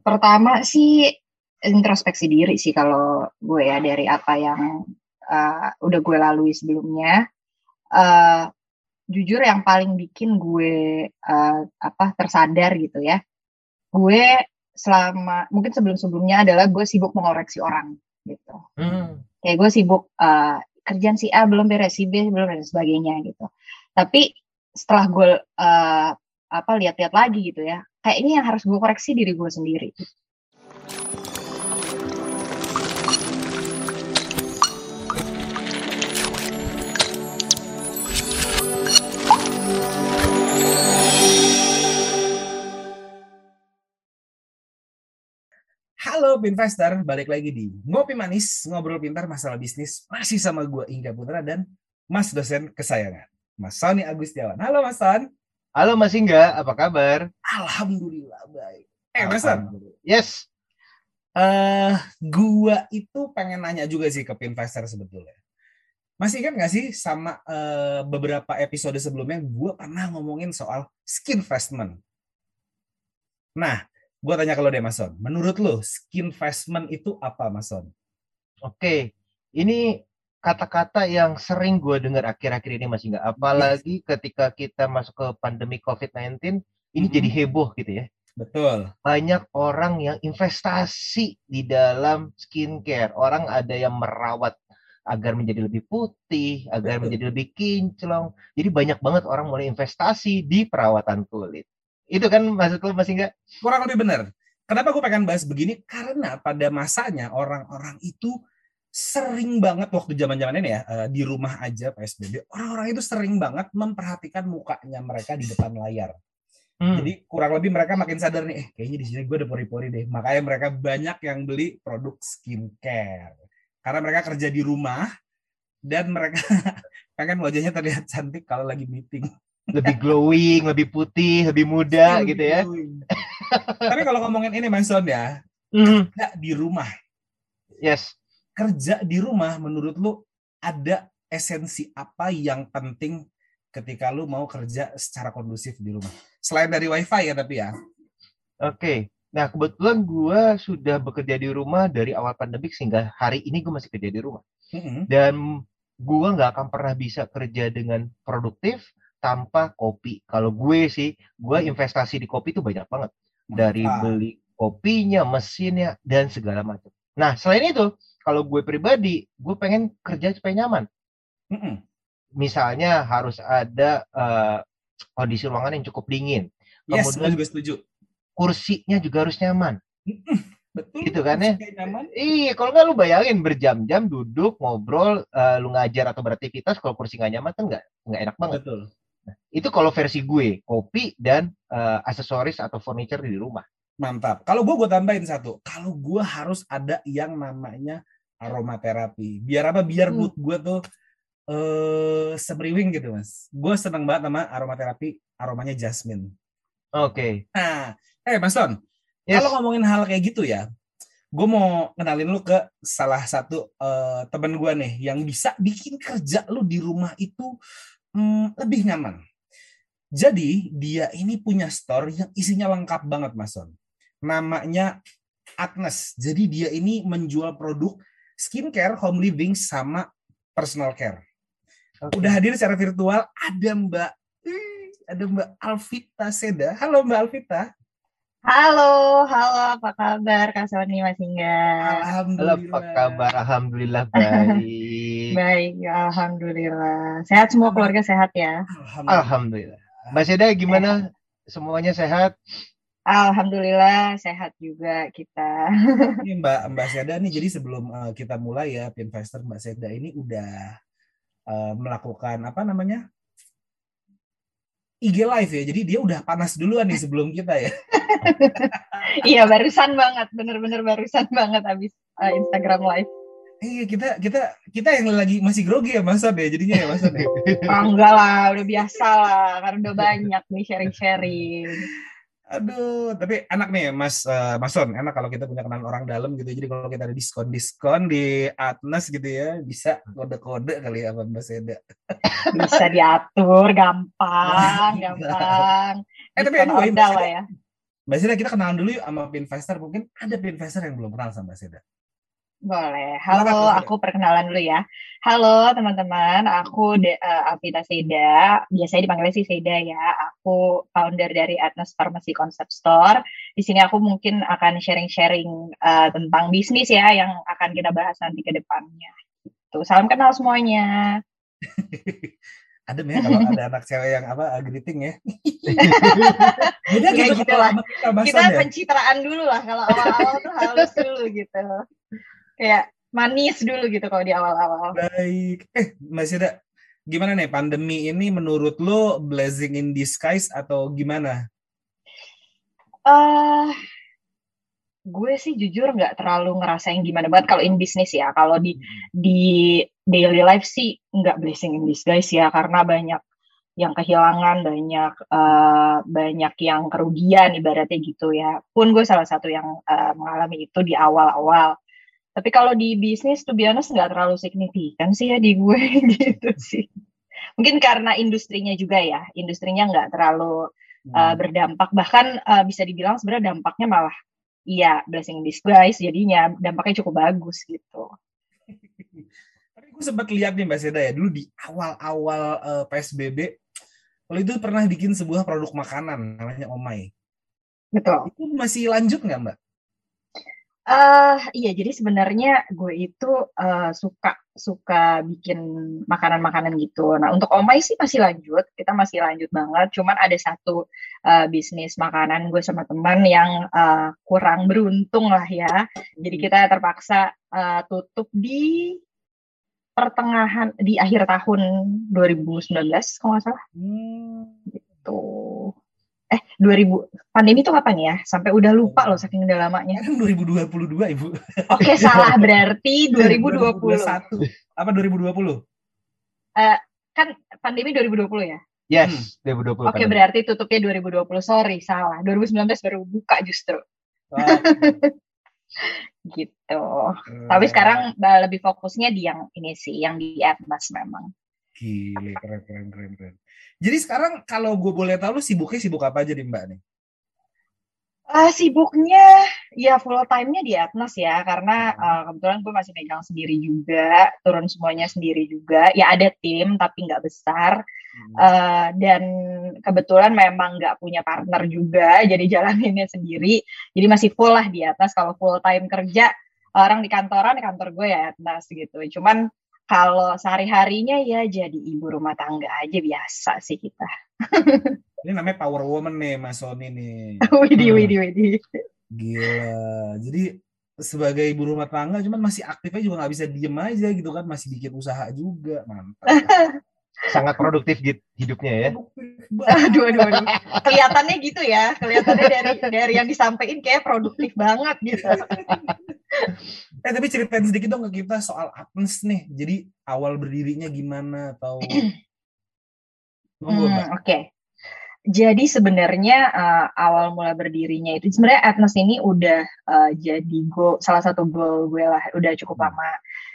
pertama sih introspeksi diri sih kalau gue ya dari apa yang uh, udah gue lalui sebelumnya. Uh, jujur yang paling bikin gue uh, apa tersadar gitu ya, gue selama mungkin sebelum-sebelumnya adalah gue sibuk mengoreksi orang gitu. Hmm. Kayak gue sibuk uh, kerjaan si A belum beres, si B belum beres sebagainya gitu. Tapi setelah gue uh, apa lihat-lihat lagi gitu ya, kayaknya yang harus gue koreksi diri gue sendiri. Halo Pinvestor, balik lagi di Ngopi Manis, Ngobrol Pintar Masalah Bisnis, masih sama gue Ingga Putra dan Mas dosen kesayangan, Mas Sony Agustiawan. Halo Mas Son. Halo Mas Ingga, apa kabar? Alhamdulillah baik. Eh Mas Son. Yes. Uh, gua itu pengen nanya juga sih ke Pinvestor sebetulnya. Masih ingat nggak sih sama uh, beberapa episode sebelumnya gue pernah ngomongin soal skin investment. Nah, Gue tanya kalau deh Mason, menurut lo skin investment itu apa Mason? Oke, ini kata-kata yang sering gue dengar akhir-akhir ini masih nggak. Apalagi yes. ketika kita masuk ke pandemi COVID-19, ini mm-hmm. jadi heboh gitu ya. Betul. Banyak orang yang investasi di dalam skincare. Orang ada yang merawat agar menjadi lebih putih, agar Betul. menjadi lebih kinclong. Jadi banyak banget orang mulai investasi di perawatan kulit. Itu kan maksud lo masih enggak? Kurang lebih benar. Kenapa gue pengen bahas begini? Karena pada masanya orang-orang itu sering banget waktu zaman-zaman ini ya eh, di rumah aja PSBB orang-orang itu sering banget memperhatikan mukanya mereka di depan layar. Hmm. Jadi kurang lebih mereka makin sadar nih, eh kayaknya di sini gue udah pori-pori deh. Makanya mereka banyak yang beli produk skincare. Karena mereka kerja di rumah dan mereka pengen wajahnya terlihat cantik kalau lagi meeting lebih glowing, lebih putih, lebih muda lebih gitu ya. Tapi kalau ngomongin ini Manson ya, mm. di rumah. Yes. Kerja di rumah menurut lu ada esensi apa yang penting ketika lu mau kerja secara kondusif di rumah? Selain dari wifi ya tapi ya. Oke. Okay. Nah, kebetulan gue sudah bekerja di rumah dari awal pandemi sehingga hari ini gue masih kerja di rumah. Mm -hmm. Dan gue nggak akan pernah bisa kerja dengan produktif tanpa kopi. Kalau gue sih, gue investasi di kopi itu banyak banget. Dari beli kopinya, mesinnya, dan segala macam. Nah, selain itu, kalau gue pribadi, gue pengen kerja supaya nyaman. Misalnya harus ada uh, kondisi ruangan yang cukup dingin. Kemudian yes, juga setuju. Kursinya juga harus nyaman. Betul. Gitu kan ya? Iya, kalau nggak lu bayangin berjam-jam duduk ngobrol, uh, lu ngajar atau beraktivitas, kalau kursi nggak nyaman kan nggak nggak enak banget. Betul. Nah, itu kalau versi gue, kopi dan uh, aksesoris atau furniture di rumah. Mantap. Kalau gue gue tambahin satu, kalau gue harus ada yang namanya aromaterapi. Biar apa? Biar hmm. mood gue tuh eh uh, semriwing gitu, Mas. Gue seneng banget sama aromaterapi, aromanya jasmine. Oke. Okay. Nah, eh Mas Ton, yes. kalau ngomongin hal kayak gitu ya, gue mau kenalin lu ke salah satu uh, temen gue nih yang bisa bikin kerja lu di rumah itu hmm, lebih nyaman. Jadi dia ini punya store yang isinya lengkap banget Mas Son. Namanya Agnes. Jadi dia ini menjual produk skincare, home living, sama personal care. Okay. Udah hadir secara virtual ada Mbak ada Mbak Alvita Seda. Halo Mbak Alvita. Halo, halo, apa kabar Kak Sony Mas Hingga? Alhamdulillah. Halo, apa kabar? Alhamdulillah baik. baik, alhamdulillah. Sehat semua keluarga sehat ya? Alhamdulillah. alhamdulillah. Mbak Seda gimana? Sehat. Semuanya sehat? Alhamdulillah sehat juga kita. Ini Mbak Mbak Seda nih jadi sebelum uh, kita mulai ya Pinvestor Mbak Seda ini udah uh, melakukan apa namanya? IG live ya. Jadi dia udah panas duluan nih sebelum kita ya. iya, barusan banget, bener-bener barusan banget habis uh, Instagram live. Iya, kita kita kita yang lagi masih grogi ya Mas ya jadinya ya Mas ya. Oh, enggak lah, udah biasa lah karena udah banyak nih sharing-sharing. Aduh, tapi enak nih Mas uh, Mas Son, enak kalau kita punya kenalan orang dalam gitu. Jadi kalau kita ada diskon-diskon di Atlas gitu ya, bisa kode-kode kali ya Mbak Seda. Bisa diatur gampang, gampang. Eh tapi anyway, Mbak Seda, ya. Mbak Seda kita kenalan dulu yuk sama investor. Mungkin ada investor yang belum kenal sama Mbak Seda. Boleh. Halo, aku perkenalan dulu ya. Halo teman-teman, aku De, uh, Alvita Seda. Biasanya dipanggilnya sih Seda ya. Aku founder dari Atlas Pharmacy Concept Store. Di sini aku mungkin akan sharing-sharing uh, tentang bisnis ya yang akan kita bahas nanti ke depannya. Gitu. Salam kenal semuanya. Ada ya kalau ada anak cewek yang apa greeting ya. Beda gitu, gitu lah. Kita ya? pencitraan dulu lah kalau awal-awal tuh halus dulu gitu kayak manis dulu gitu kalau di awal-awal. Baik. Eh, Mbak Sida, gimana nih pandemi ini menurut lo blessing in disguise atau gimana? Uh, gue sih jujur nggak terlalu ngerasain gimana banget kalau in bisnis ya. Kalau di di daily life sih nggak blessing in disguise ya karena banyak yang kehilangan banyak uh, banyak yang kerugian ibaratnya gitu ya pun gue salah satu yang uh, mengalami itu di awal-awal tapi kalau di bisnis tuh biasa nggak terlalu signifikan sih ya di gue gitu sih. Mungkin karena industrinya juga ya, industrinya nggak terlalu hmm. uh, berdampak. Bahkan uh, bisa dibilang sebenarnya dampaknya malah iya blessing disguise jadinya dampaknya cukup bagus gitu. Tapi gue sempat lihat nih Mbak Seda ya dulu di awal-awal uh, eh, PSBB, kalau itu pernah bikin sebuah produk makanan namanya Omai. Betul. Itu masih lanjut nggak Mbak? Uh, iya, jadi sebenarnya gue itu uh, suka suka bikin makanan-makanan gitu. Nah, untuk Omai sih masih lanjut, kita masih lanjut banget. Cuman ada satu uh, bisnis makanan gue sama teman yang uh, kurang beruntung lah ya. Jadi hmm. kita terpaksa uh, tutup di pertengahan di akhir tahun 2019 kalau nggak salah. Hmm. Gitu eh 2000 pandemi itu kapan ya? Sampai udah lupa loh saking udah lamanya. Kan 2022 Ibu. Oke, salah berarti 2020. 2021. Apa 2020? Uh, eh, kan pandemi 2020 ya? Yes, hmm. 2020. Oke, okay, berarti tutupnya 2020. Sorry, salah. 2019 baru buka justru. Oh. gitu. Hmm. Tapi sekarang lebih fokusnya di yang ini sih, yang di Atlas memang. Gile, keren, keren, keren, keren. Jadi sekarang kalau gue boleh tahu lu sibuknya sibuk apa aja nih Mbak nih? Uh, sibuknya ya full time-nya di Atlas ya karena uh, kebetulan gue masih megang sendiri juga turun semuanya sendiri juga ya ada tim tapi nggak besar hmm. uh, dan kebetulan memang nggak punya partner juga jadi jalaninnya sendiri jadi masih full lah di atas kalau full time kerja orang di kantoran di kantor gue ya Atlas gitu cuman kalau sehari-harinya ya jadi ibu rumah tangga aja biasa sih kita. ini namanya power woman nih Mas Sony nih. widih, widih, widih. Gila. Jadi sebagai ibu rumah tangga cuman masih aktifnya juga nggak bisa diem aja gitu kan masih bikin usaha juga mantap sangat produktif hidupnya ya aduh aduh aduh kelihatannya gitu ya kelihatannya dari dari yang disampaikan kayak produktif banget gitu Eh tapi ceritain sedikit dong ke kita soal Atens nih. Jadi awal berdirinya gimana atau hmm, Oke. Okay. Jadi sebenarnya uh, awal mula berdirinya itu sebenarnya Atlas ini udah uh, jadi goal salah satu goal gue lah udah cukup hmm. lama.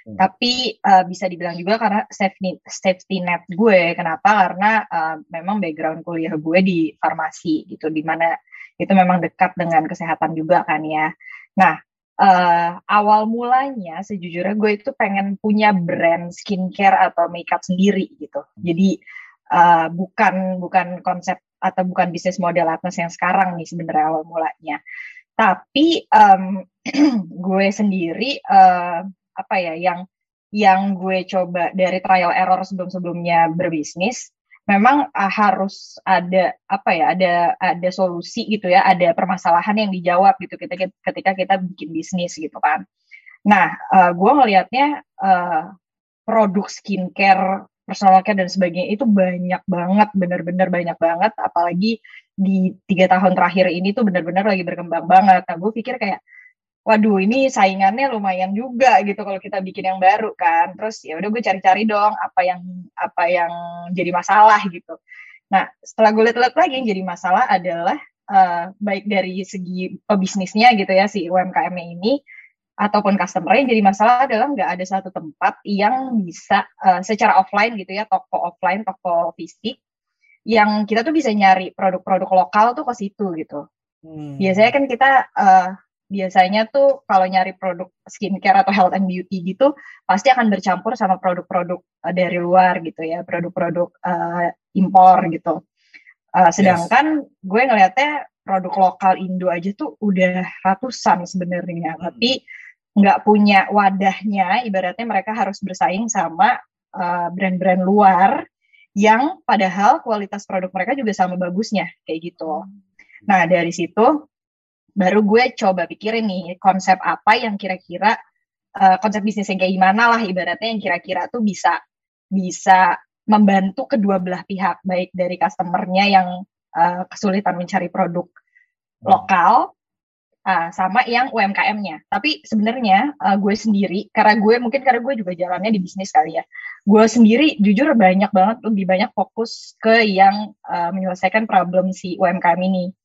Hmm. Tapi uh, bisa dibilang juga karena safety safety net gue. Kenapa? Karena uh, memang background kuliah gue di farmasi gitu, di mana itu memang dekat dengan kesehatan juga kan ya. Nah uh, awal mulanya sejujurnya gue itu pengen punya brand skincare atau makeup sendiri gitu. Jadi uh, bukan bukan konsep atau bukan bisnis model Atlas yang sekarang nih sebenarnya awal mulanya. Tapi um, gue sendiri uh, apa ya yang yang gue coba dari trial error sebelum-sebelumnya berbisnis memang uh, harus ada apa ya ada ada solusi gitu ya ada permasalahan yang dijawab gitu kita ketika kita bikin bisnis gitu kan nah uh, gue ngelihatnya uh, produk skincare personal care dan sebagainya itu banyak banget bener-bener banyak banget. Apalagi di tiga tahun terakhir ini tuh bener-bener lagi berkembang banget. Nah gue pikir kayak waduh ini saingannya lumayan juga gitu kalau kita bikin yang baru kan. Terus ya udah gue cari-cari dong apa yang apa yang jadi masalah gitu. Nah setelah gue lihat-lihat lagi yang jadi masalah adalah uh, baik dari segi pebisnisnya gitu ya si UMKM ini ataupun customer yang jadi masalah adalah nggak ada satu tempat yang bisa uh, secara offline gitu ya toko offline toko fisik yang kita tuh bisa nyari produk-produk lokal tuh ke situ gitu Hmm. Biasanya kan kita uh, biasanya tuh kalau nyari produk skincare atau health and beauty gitu pasti akan bercampur sama produk-produk uh, dari luar gitu ya, produk-produk uh, impor gitu. Uh, sedangkan yes. gue ngelihatnya produk lokal Indo aja tuh udah ratusan sebenarnya, hmm. tapi nggak punya wadahnya. Ibaratnya mereka harus bersaing sama uh, brand-brand luar yang padahal kualitas produk mereka juga sama bagusnya kayak gitu. Nah dari situ baru gue coba pikirin nih konsep apa yang kira-kira uh, konsep bisnis yang kayak gimana lah ibaratnya yang kira-kira tuh bisa bisa membantu kedua belah pihak baik dari customernya yang uh, kesulitan mencari produk lokal uh, sama yang UMKM-nya. Tapi sebenarnya uh, gue sendiri karena gue mungkin karena gue juga jalannya di bisnis kali ya. Gue sendiri jujur banyak banget lebih banyak fokus ke yang uh, menyelesaikan problem si UMKM ini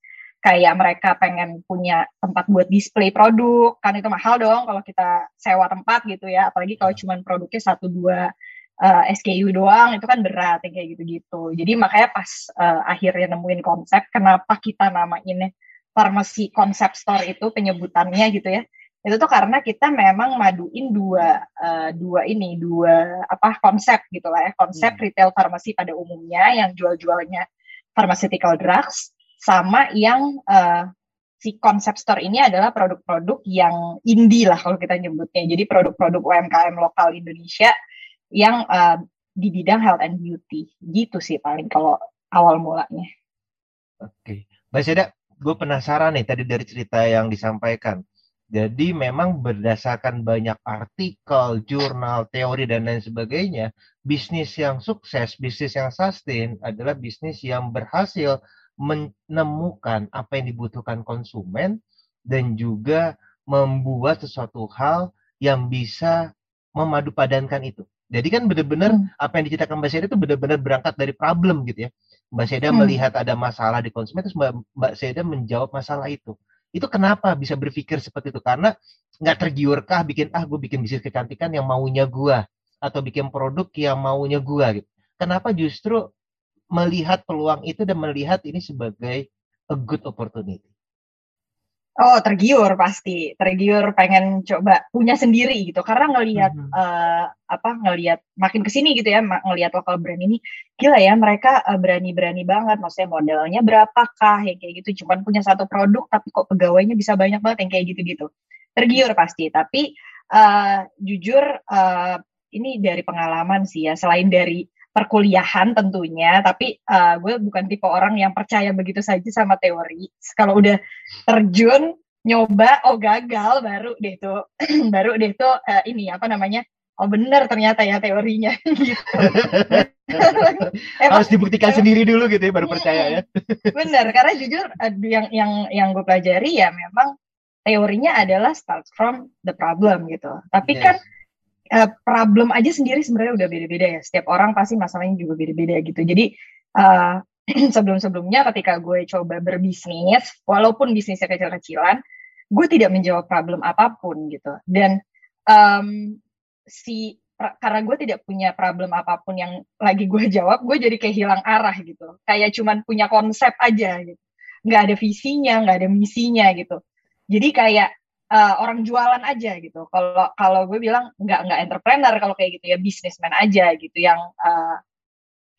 kayak mereka pengen punya tempat buat display produk kan itu mahal dong kalau kita sewa tempat gitu ya apalagi kalau cuma produknya satu dua uh, eh, SKU doang itu kan berat ya, kayak gitu-gitu jadi makanya pas uh, akhirnya nemuin konsep kenapa kita namainnya farmasi konsep store itu penyebutannya gitu ya itu tuh karena kita memang maduin dua uh, dua ini dua apa konsep gitu lah ya konsep hmm. retail farmasi pada umumnya yang jual-jualnya pharmaceutical drugs sama yang uh, si konsep store ini adalah produk-produk yang indie lah kalau kita nyebutnya. Jadi produk-produk UMKM lokal Indonesia yang uh, di bidang health and beauty. Gitu sih paling kalau awal mulanya. Oke. Mbak Seda, gue penasaran nih tadi dari cerita yang disampaikan. Jadi memang berdasarkan banyak artikel, jurnal, teori dan lain sebagainya, bisnis yang sukses, bisnis yang sustain adalah bisnis yang berhasil menemukan apa yang dibutuhkan konsumen dan juga membuat sesuatu hal yang bisa memadupadankan itu. Jadi kan benar-benar hmm. apa yang diceritakan Mbak Seda itu benar-benar berangkat dari problem gitu ya. Mbak Seda hmm. melihat ada masalah di konsumen terus Mbak, Mbak Seda menjawab masalah itu. Itu kenapa bisa berpikir seperti itu? Karena nggak tergiurkah bikin ah gue bikin bisnis kecantikan yang maunya gue atau bikin produk yang maunya gue gitu. Kenapa justru melihat peluang itu dan melihat ini sebagai a good opportunity? Oh, tergiur pasti, tergiur pengen coba punya sendiri gitu. Karena ngelihat mm -hmm. uh, apa ngelihat makin ke sini gitu ya, ngelihat lokal brand ini gila ya mereka uh, berani-berani banget. Maksudnya modelnya berapakah ya kayak gitu. Cuman punya satu produk tapi kok pegawainya bisa banyak banget yang kayak gitu-gitu. Tergiur pasti. Tapi uh, jujur uh, ini dari pengalaman sih ya. Selain dari perkuliahan tentunya, tapi uh, gue bukan tipe orang yang percaya begitu saja sama teori. Kalau udah terjun nyoba, oh gagal, baru deh tuh, baru deh tuh uh, ini apa namanya? Oh benar ternyata ya teorinya gitu. Harus dibuktikan sendiri dulu gitu ya baru percaya ya. bener karena jujur uh, yang yang yang gue pelajari ya memang teorinya adalah start from the problem gitu. Tapi yes. kan uh, problem aja sendiri sebenarnya udah beda-beda ya. Setiap orang pasti masalahnya juga beda-beda gitu. Jadi uh, sebelum-sebelumnya ketika gue coba berbisnis, walaupun bisnisnya kecil-kecilan, gue tidak menjawab problem apa pun gitu. Dan um, si karena gue tidak punya problem apa pun yang lagi gue jawab, gue jadi kayak hilang arah gitu. Kayak cuman punya konsep aja gitu. Nggak ada visinya, nggak ada misinya gitu. Jadi kayak uh, orang jualan aja gitu. Kalau kalau gue bilang nggak nggak entrepreneur kalau kayak gitu ya businessman aja gitu yang uh,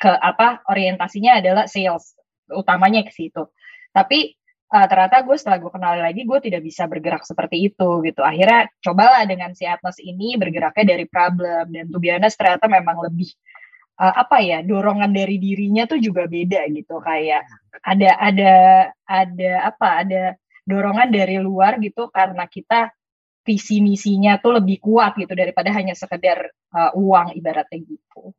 ke apa orientasinya adalah sales utamanya ke situ. Tapi uh, ternyata gue setelah gue kenal lagi gue tidak bisa bergerak seperti itu gitu. Akhirnya cobalah dengan si Atlas ini bergeraknya dari problem dan tuh biasa ternyata memang lebih uh, apa ya dorongan dari dirinya tuh juga beda gitu kayak ada ada ada apa ada dorongan dari luar gitu karena kita visi misinya tuh lebih kuat gitu daripada hanya sekedar uh, uang ibaratnya gitu.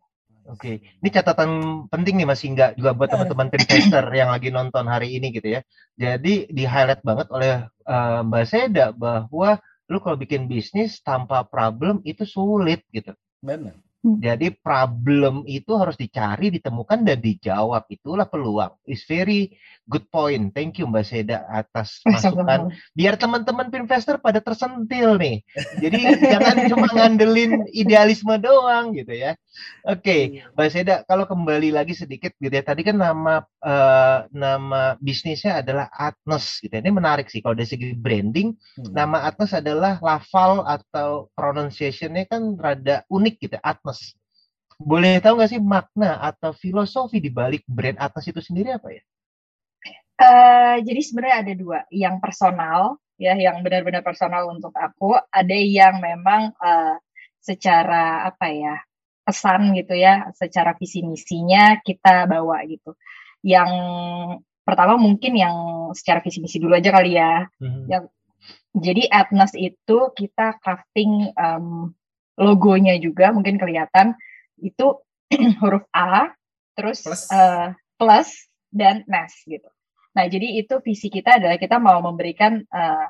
Oke, ini catatan penting nih Mas Hingga juga buat teman-teman investor yang lagi nonton hari ini gitu ya. Jadi di highlight banget oleh uh, Mbak Seda bahwa lu kalau bikin bisnis tanpa problem itu sulit gitu. Benar. Hmm. Jadi problem itu harus dicari, ditemukan dan dijawab. Itulah peluang. Is very good point. Thank you Mbak Seda atas masukan. Biar teman-teman investor pada tersentil nih. Jadi jangan cuma ngandelin idealisme doang gitu ya. Oke, okay, iya. Mbak Seda kalau kembali lagi sedikit gitu ya. Tadi kan nama uh, nama bisnisnya adalah Atnos gitu. Ya. Ini menarik sih kalau dari segi branding. Hmm. Nama Atnos adalah lafal atau pronunciationnya kan rada unik gitu. Atnos Atlas. Boleh tahu nggak sih makna atau filosofi di balik brand Atlas itu sendiri apa ya? Uh, jadi sebenarnya ada dua, yang personal ya, yang benar-benar personal untuk aku, ada yang memang uh, secara apa ya pesan gitu ya, secara visi misinya kita bawa gitu. Yang pertama mungkin yang secara visi misi dulu aja kali ya. Mm-hmm. Yang jadi Atlas itu kita crafting um, logonya juga mungkin kelihatan itu huruf A terus plus, uh, plus dan NAS gitu. Nah, jadi itu visi kita adalah kita mau memberikan uh,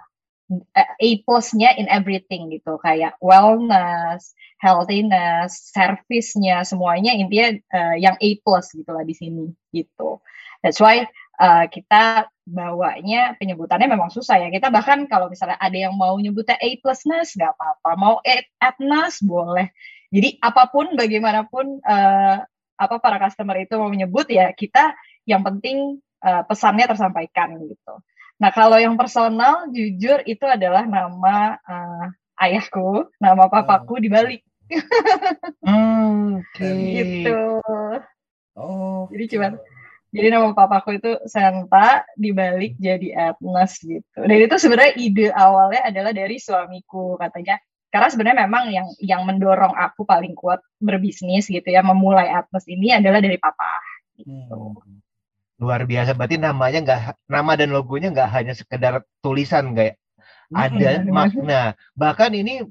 A plusnya in everything gitu, kayak wellness, healthiness, service-nya semuanya intinya uh, yang A plus gitu lah di sini gitu. That's why uh, kita bawanya penyebutannya memang susah ya. Kita bahkan kalau misalnya ada yang mau nyebutnya A plusness nggak apa-apa, mau A atnas boleh. Jadi apa pun bagaimanapun uh, apa para customer itu mau menyebut ya kita yang penting uh, pesannya tersampaikan gitu. Nah kalau yang personal jujur itu adalah nama uh, ayahku, nama papaku oh. di Bali. hmm, okay. gitu. Oh. Jadi cuman jadi nama papaku itu Santa dibalik jadi Atlas gitu. Dan itu sebenarnya ide awalnya adalah dari suamiku katanya. Karena sebenarnya memang yang yang mendorong aku paling kuat berbisnis gitu ya, memulai Atlas ini adalah dari papa. Gitu. Hmm. Luar biasa. Berarti namanya nggak nama dan logonya nggak hanya sekedar tulisan kayak hmm, ada makna. Bahkan ini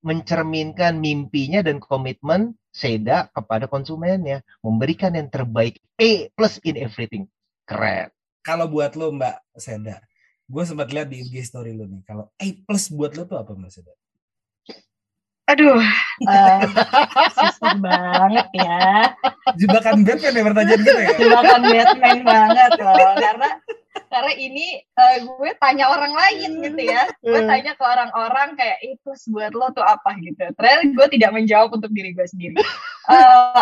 mencerminkan mimpinya dan komitmen Seda kepada konsumennya, memberikan yang terbaik A plus in everything. Keren. Kalau buat lo Mbak Seda, gue sempat lihat di IG story lo nih, kalau A plus buat lo tuh apa Mbak Seda? Aduh, uh, susah banget ya. Jebakan Batman ya pertanyaan gitu ya? Jebakan Batman banget loh, karena karena ini uh, gue tanya orang lain gitu ya. Gue hmm. tanya ke orang-orang kayak itu plus buat lo tuh apa? gitu. Ternyata gue tidak menjawab untuk diri gue sendiri. Uh,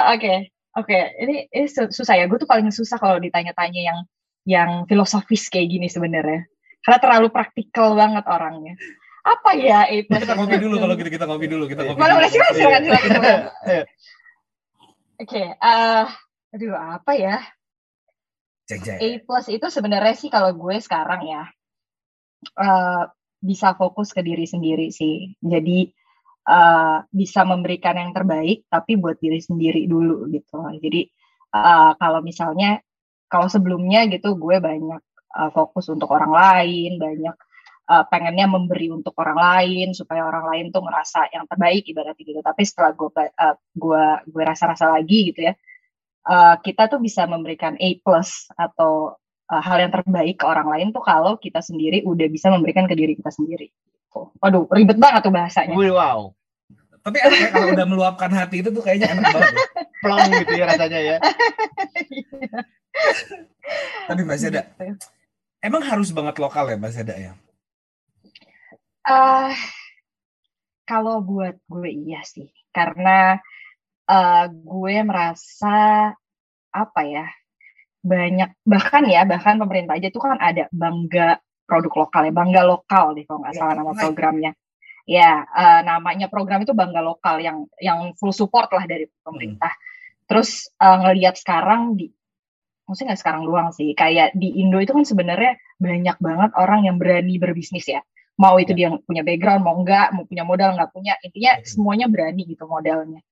oke okay. oke. Okay. ini ini susah ya. Gue tuh paling susah kalau ditanya-tanya yang yang filosofis kayak gini sebenarnya. Karena terlalu praktikal banget orangnya. Apa ya itu kita ngopi dulu kalau gitu kita ngopi dulu kita ngopi Mana boleh. Silakan silakan silakan. Oke uh, aduh apa ya A plus itu sebenarnya sih kalau gue sekarang ya uh, bisa fokus ke diri sendiri sih. Jadi uh, bisa memberikan yang terbaik, tapi buat diri sendiri dulu gitu. Jadi uh, kalau misalnya kalau sebelumnya gitu gue banyak uh, fokus untuk orang lain, banyak uh, pengennya memberi untuk orang lain supaya orang lain tuh ngerasa yang terbaik ibaratnya gitu. Tapi setelah gue uh, gue gue rasa-rasa lagi gitu ya uh, kita tuh bisa memberikan A plus atau uh, hal yang terbaik ke orang lain tuh kalau kita sendiri udah bisa memberikan ke diri kita sendiri. Gitu. Waduh, ribet banget tuh bahasanya. Wow. Tapi enak kalau udah meluapkan hati itu tuh kayaknya enak banget. Ya. Plong gitu ya rasanya ya. Tapi Mbak Seda, gitu. emang harus banget lokal ya Mbak Seda ya? Uh, kalau buat gue iya sih, karena uh, gue merasa apa ya banyak bahkan ya bahkan pemerintah aja tuh kan ada bangga produk lokal ya bangga lokal deh kalau nggak salah nama programnya ya uh, namanya program itu bangga lokal yang yang full support lah dari pemerintah hmm. terus uh, ngelihat sekarang di maksudnya nggak sekarang doang sih kayak di Indo itu kan sebenarnya banyak banget orang yang berani berbisnis ya mau itu ya. dia punya background mau enggak mau punya modal nggak punya intinya hmm. semuanya berani gitu modalnya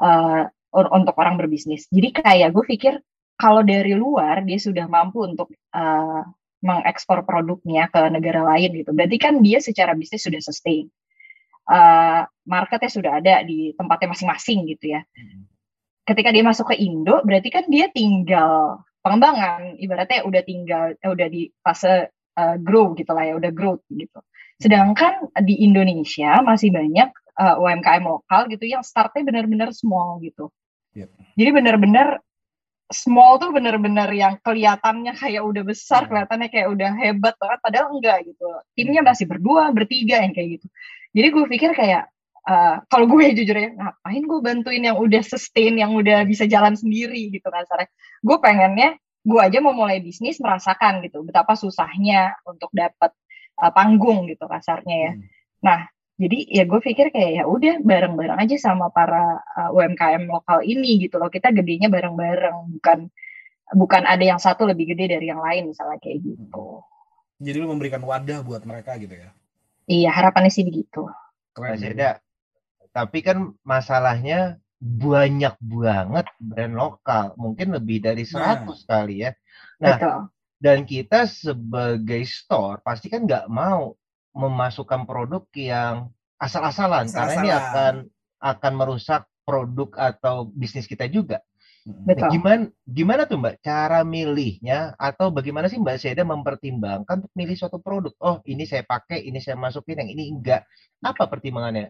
uh, untuk orang berbisnis. Jadi kayak gue pikir kalau dari luar dia sudah mampu untuk uh, mengekspor produknya ke negara lain gitu. Berarti kan dia secara bisnis sudah sustain. Uh, marketnya sudah ada di tempatnya masing-masing gitu ya. Hmm. Ketika dia masuk ke Indo, berarti kan dia tinggal pengembangan. Ibaratnya udah tinggal, eh, udah di fase uh, grow gitu lah ya, udah growth gitu. Sedangkan di Indonesia masih banyak uh, UMKM lokal gitu yang startnya benar-benar small gitu. Yep. Jadi benar-benar small tuh bener-bener yang kelihatannya kayak udah besar, hmm. kelihatannya kayak udah hebat banget, padahal enggak gitu. Timnya masih berdua, bertiga yang kayak gitu. Jadi gue pikir kayak uh, kalau gue jujur ya, ngapain gue bantuin yang udah sustain, yang udah bisa jalan sendiri gitu kasarnya. Gue pengennya gue aja mau mulai bisnis merasakan gitu betapa susahnya untuk dapat uh, panggung gitu kasarnya ya. Hmm. Nah jadi ya gue pikir kayak ya udah bareng-bareng aja sama para uh, UMKM lokal ini gitu loh. Kita gedenya bareng-bareng bukan bukan ada yang satu lebih gede dari yang lain misalnya kayak gitu. Jadi lu memberikan wadah buat mereka gitu ya? Iya harapannya sih begitu. Keren tapi kan masalahnya banyak banget brand lokal. Mungkin lebih dari 100 nah. kali ya. Nah Betul. dan kita sebagai store pasti kan nggak mau memasukkan produk yang asal-asalan Asal karena ini akan akan merusak produk atau bisnis kita juga. Betul. Nah, gimana gimana tuh Mbak cara milihnya atau bagaimana sih Mbak Seda mempertimbangkan untuk milih suatu produk? Oh, ini saya pakai, ini saya masukin, yang ini enggak. Apa pertimbangannya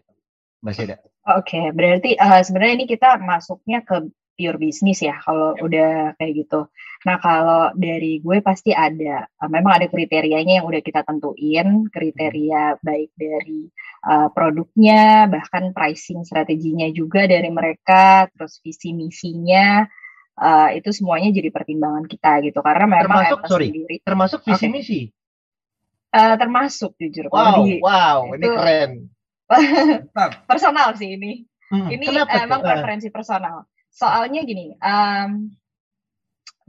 Mbak Seda? Oke, okay, berarti uh, sebenarnya ini kita masuknya ke pure bisnis ya kalau ya. udah kayak gitu. Nah kalau dari gue pasti ada, uh, memang ada kriterianya yang udah kita tentuin, kriteria baik dari uh, produknya, bahkan pricing strateginya juga dari mereka, terus visi misinya, uh, itu semuanya jadi pertimbangan kita gitu. Karena memang termasuk sorry, sendiri, termasuk visi okay. misi. Uh, termasuk jujur. Wow, di, wow, itu, ini keren. personal sih ini. Hmm, ini emang preferensi personal soalnya gini um,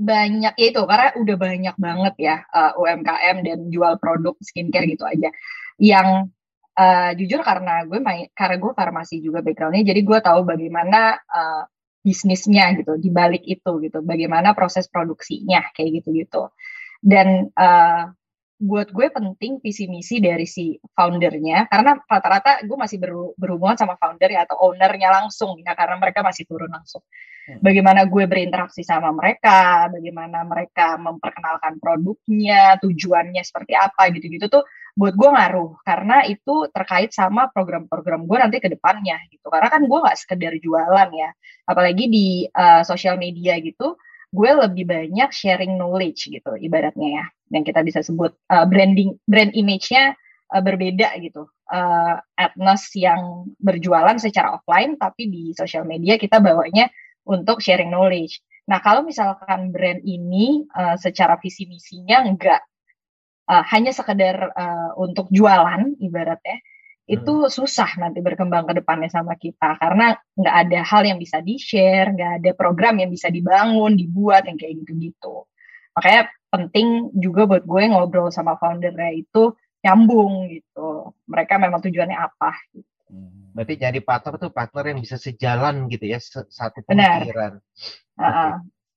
banyak ya itu karena udah banyak banget ya uh, UMKM dan jual produk skincare gitu aja. Yang uh, jujur karena gue main karena gue farmasi juga backgroundnya jadi gue tahu bagaimana uh, bisnisnya gitu di balik itu gitu. Bagaimana proses produksinya kayak gitu gitu dan uh, buat gue penting visi misi dari si foundernya karena rata-rata gue masih ber, berhubungan sama founder ya atau ownernya langsung ya karena mereka masih turun langsung. Hmm. Bagaimana gue berinteraksi sama mereka, bagaimana mereka memperkenalkan produknya, tujuannya seperti apa gitu-gitu tuh buat gue ngaruh karena itu terkait sama program-program gue nanti ke depannya gitu. Karena kan gue nggak sekedar jualan ya, apalagi di uh, sosial media gitu gue lebih banyak sharing knowledge gitu ibaratnya ya yang kita bisa sebut uh, branding brand image-nya uh, berbeda gitu. Uh, Atnos yang berjualan secara offline tapi di sosial media kita bawanya untuk sharing knowledge. Nah kalau misalkan brand ini uh, secara visi misinya enggak uh, hanya sekedar uh, untuk jualan ibaratnya itu hmm. susah nanti berkembang ke depannya sama kita karena nggak ada hal yang bisa di share, nggak ada program yang bisa dibangun, dibuat yang kayak gitu-gitu. Makanya penting juga buat gue ngobrol sama foundernya itu nyambung gitu. Mereka memang tujuannya apa. Gitu. Hmm. Berarti jadi partner tuh partner yang bisa sejalan gitu ya, satu pemikiran. Uh -uh.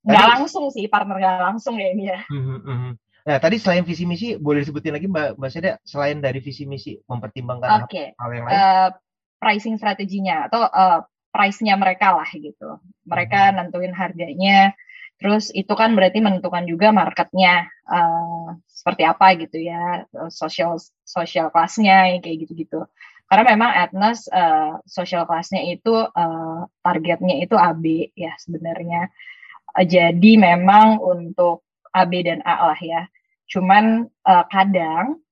Nggak langsung sih partner nggak langsung ya ini ya. -huh. Nah, tadi selain visi misi, boleh disebutin lagi Mbak Mbak Seda, selain dari visi misi mempertimbangkan okay. hal yang lain? Uh, pricing strateginya atau uh, price-nya mereka lah gitu. Mereka hmm. nentuin harganya, terus itu kan berarti menentukan juga marketnya uh, seperti apa gitu ya, social social kelasnya kayak gitu-gitu. Karena memang Atlas uh, social kelasnya itu uh, targetnya itu AB ya sebenarnya. Uh, jadi memang untuk A, B, dan A lah ya. Cuman uh, kadang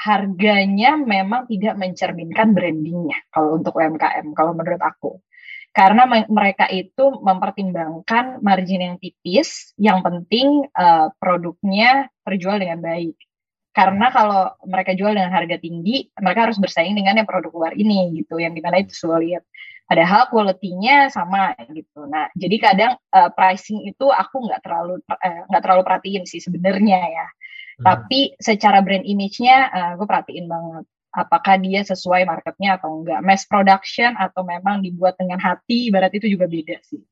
harganya memang tidak mencerminkan brandingnya kalau untuk UMKM kalau menurut aku karena mereka itu mempertimbangkan margin yang tipis yang penting uh, produknya terjual dengan baik karena kalau mereka jual dengan harga tinggi mereka harus bersaing dengan yang produk luar ini gitu yang di mana itu sulit padahal quality-nya sama gitu. Nah, jadi kadang uh, pricing itu aku nggak terlalu eh, nggak uh, terlalu perhatiin sih sebenarnya ya. Hmm. Tapi secara brand image-nya uh, gue perhatiin banget apakah dia sesuai marketnya atau enggak. Mass production atau memang dibuat dengan hati, berarti itu juga beda sih.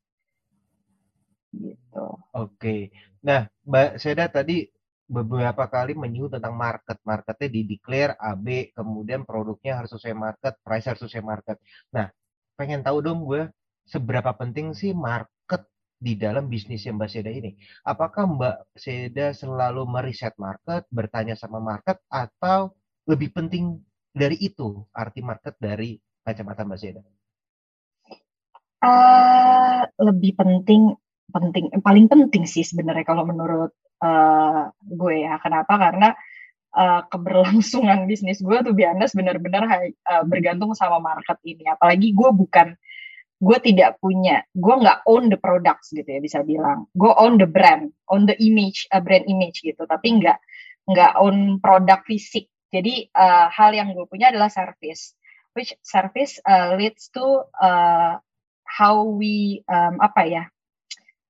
Gitu. Oke. Nah, Mbak Seda tadi beberapa kali menyinggung tentang market. Marketnya di declare AB, kemudian produknya harus sesuai market, price harus sesuai market. Nah, pengen tahu dong gue seberapa penting sih market di dalam bisnis yang Mbak Seda ini. Apakah Mbak Seda selalu meriset market, bertanya sama market, atau lebih penting dari itu arti market dari kacamata Mbak Seda? Uh, lebih penting penting paling penting sih sebenarnya kalau menurut uh, gue ya. Kenapa? Karena uh, keberlangsungan bisnis gue tuh biasa benar-benar uh, bergantung sama market ini. Apalagi gue bukan gue tidak punya gue nggak own the products gitu ya bisa bilang. Gue own the brand own the image uh, brand image gitu. Tapi nggak nggak own produk fisik. Jadi uh, hal yang gue punya adalah service. Which service uh, leads to uh, how we um, apa ya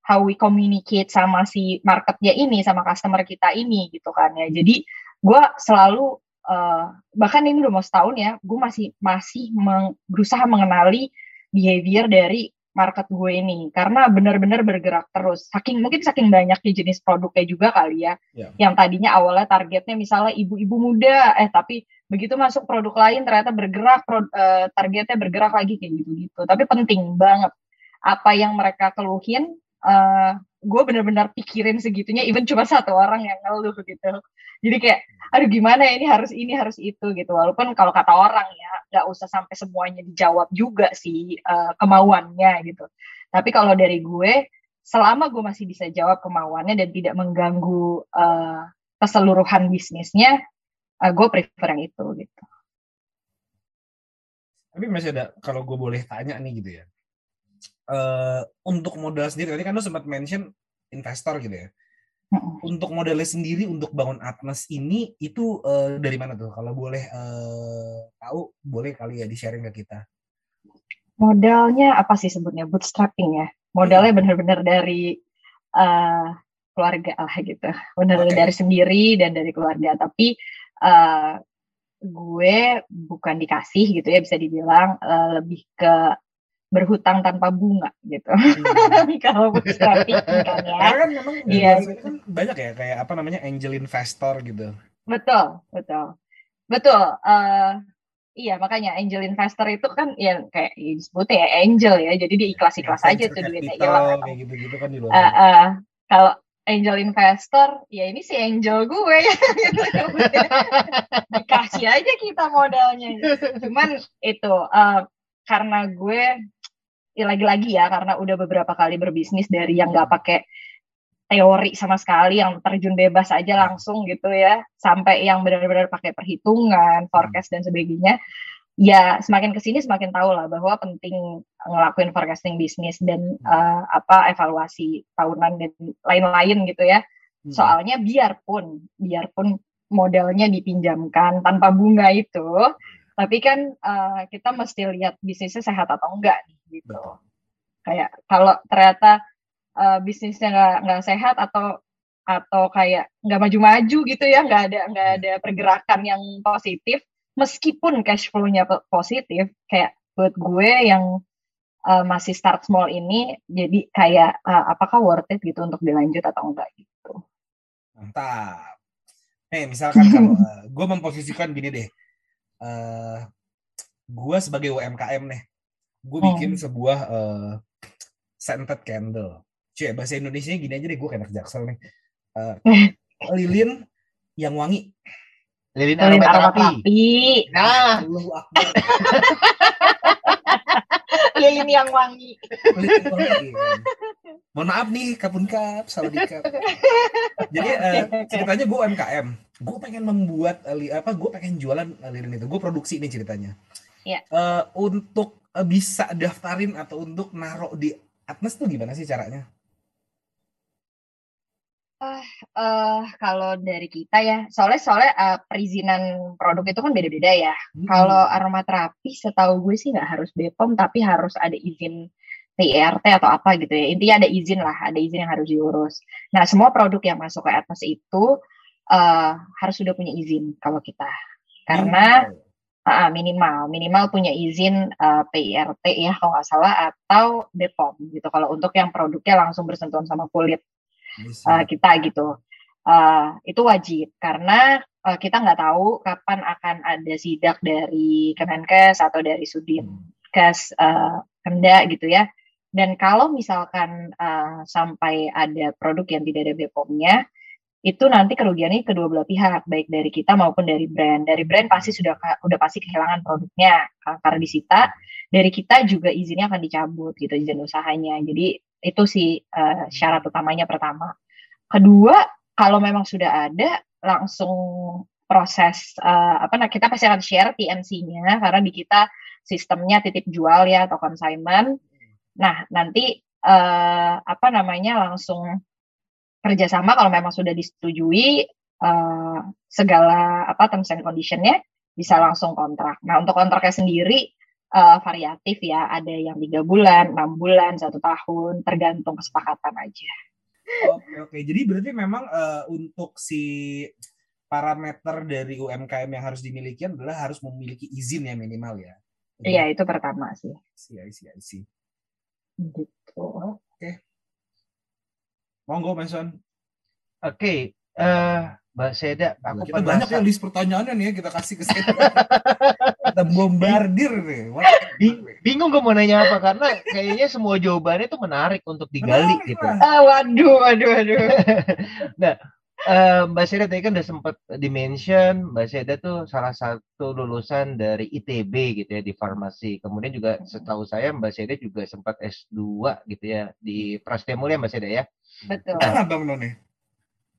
how we communicate sama si marketnya ini sama customer kita ini gitu kan ya. Jadi gue selalu uh, bahkan ini udah mau setahun ya gue masih masih meng, berusaha mengenali behavior dari market gue ini. Karena benar-benar bergerak terus. Saking mungkin saking banyaknya jenis produknya juga kali ya. Yeah. yang tadinya awalnya targetnya misalnya ibu-ibu muda eh tapi begitu masuk produk lain ternyata bergerak pro, uh, targetnya bergerak lagi kayak gitu-gitu. Tapi penting banget apa yang mereka keluhin uh, gue bener-bener pikirin segitunya even cuma satu orang yang ngeluh gitu. Jadi kayak aduh gimana ya ini harus ini harus itu gitu. Walaupun kalau kata orang ya nggak usah sampai semuanya dijawab juga sih uh, kemauannya gitu. Tapi kalau dari gue selama gue masih bisa jawab kemauannya dan tidak mengganggu uh, keseluruhan bisnisnya uh, gue prefer yang itu gitu. Tapi masih ada kalau gue boleh tanya nih gitu ya uh, untuk modal sendiri tadi kan lo sempat mention investor gitu ya. Untuk modalnya sendiri untuk bangun Atlas ini itu uh, dari mana tuh? Kalau boleh uh, tahu, boleh kali ya di sharing ke kita. Modalnya apa sih sebutnya? Bootstrapping ya. Modalnya hmm. benar-benar dari uh, keluarga lah gitu. Benar okay. dari sendiri dan dari keluarga. Tapi uh, gue bukan dikasih gitu ya bisa dibilang uh, lebih ke berhutang tanpa bunga gitu. Hmm. Kalau bootstrapping kan ya. Karena kan memang iya. kan banyak ya kayak apa namanya angel investor gitu. Betul, betul. Betul. Uh, iya, makanya angel investor itu kan ya kayak ya disebutnya ya angel ya. Jadi dia ikhlas-ikhlas aja tuh duitnya hilang. Kayak gitu-gitu kan di luar. Uh, uh, kalau angel investor, ya ini si angel gue ya. Dikasih aja kita modalnya. Cuman itu uh, karena gue ya lagi-lagi ya karena udah beberapa kali berbisnis dari yang nggak pakai teori sama sekali yang terjun bebas aja langsung gitu ya sampai yang benar-benar pakai perhitungan forecast dan sebagainya ya semakin ke sini semakin tahu lah bahwa penting ngelakuin forecasting bisnis dan uh, apa evaluasi tahunan dan lain-lain gitu ya. Hmm. soalnya biarpun biarpun modalnya dipinjamkan tanpa bunga itu tapi kan uh, kita mesti lihat bisnisnya sehat atau enggak nih gitu. Betul. kayak kalau ternyata uh, bisnisnya nggak nggak sehat atau atau kayak nggak maju-maju gitu ya nggak ada nggak ada pergerakan yang positif meskipun cash flow-nya positif kayak buat gue yang uh, masih start small ini jadi kayak uh, apakah worth it gitu untuk dilanjut atau enggak gitu. Mantap. Eh misalkan kalau uh, gue memposisikan gini deh uh, gue sebagai UMKM nih, gue bikin hmm. sebuah uh, scented candle. Cuy, bahasa Indonesia gini aja deh, gue kayak jaksel nih. Uh, lilin yang wangi. Lilin aromaterapi. Nah. lilin yang wangi. Mohon maaf nih, kapun kap, salah dikap. Jadi uh, ceritanya gue UMKM gue pengen membuat uh, apa gue pengen jualan uh, lilin itu gue produksi ini ceritanya yeah. Iya. uh, untuk uh, bisa daftarin atau untuk naruh di Atlas tuh gimana sih caranya Uh, uh, kalau dari kita ya, soalnya soalnya uh, perizinan produk itu kan beda-beda ya. Hmm. Kalau aromaterapi, setahu gue sih nggak harus BPOM, tapi harus ada izin PRT atau apa gitu ya. Intinya ada izin lah, ada izin yang harus diurus. Nah, semua produk yang masuk ke Atlas itu uh, harus sudah punya izin kalau kita karena uh, minimal minimal punya izin uh, PIRT ya kalau nggak salah atau BPOM gitu kalau untuk yang produknya langsung bersentuhan sama kulit uh, kita gitu. Uh, itu wajib. Karena uh, kita nggak tahu kapan akan ada sidak dari Kemenkes atau dari Sudinkes uh, Kemda gitu ya. Dan kalau misalkan uh, sampai ada produk yang tidak ada BPOM-nya itu nanti kerugiannya kedua belah pihak baik dari kita maupun dari brand. Dari brand pasti sudah udah pasti kehilangan produknya karena disita. Dari kita juga izinnya akan dicabut gitu izin usahanya. Jadi itu sih uh, syarat utamanya pertama kedua kalau memang sudah ada langsung proses uh, apa nah kita pasti akan share TNC-nya karena di kita sistemnya titip jual ya atau consignment nah nanti uh, apa namanya langsung kerjasama kalau memang sudah disetujui uh, segala apa terms and conditionnya bisa langsung kontrak. Nah untuk kontraknya sendiri uh, variatif ya, ada yang tiga bulan, enam bulan, satu tahun, tergantung kesepakatan aja. Oke oke, jadi berarti memang uh, untuk si parameter dari UMKM yang harus dimiliki adalah harus memiliki izin ya minimal ya. Iya itu pertama sih. Iya iya iya. Gitu. Oke. Monggo, Mason. Oke, okay. Uh, eh, Mbak Seda, aku kita banyak yang list pertanyaannya nih ya kita kasih ke Seda. kita bombardir nih. Bingung gue mau nanya apa karena kayaknya semua jawabannya itu menarik untuk digali menarik gitu. Ah, waduh, waduh, waduh. nah, uh, Mbak Seda tadi kan udah sempat dimention Mbak Seda tuh salah satu lulusan dari ITB gitu ya di farmasi. Kemudian juga setahu saya Mbak Seda juga sempat S2 gitu ya di Prastemulia Mbak Seda ya. Betul. Nah, Abang None.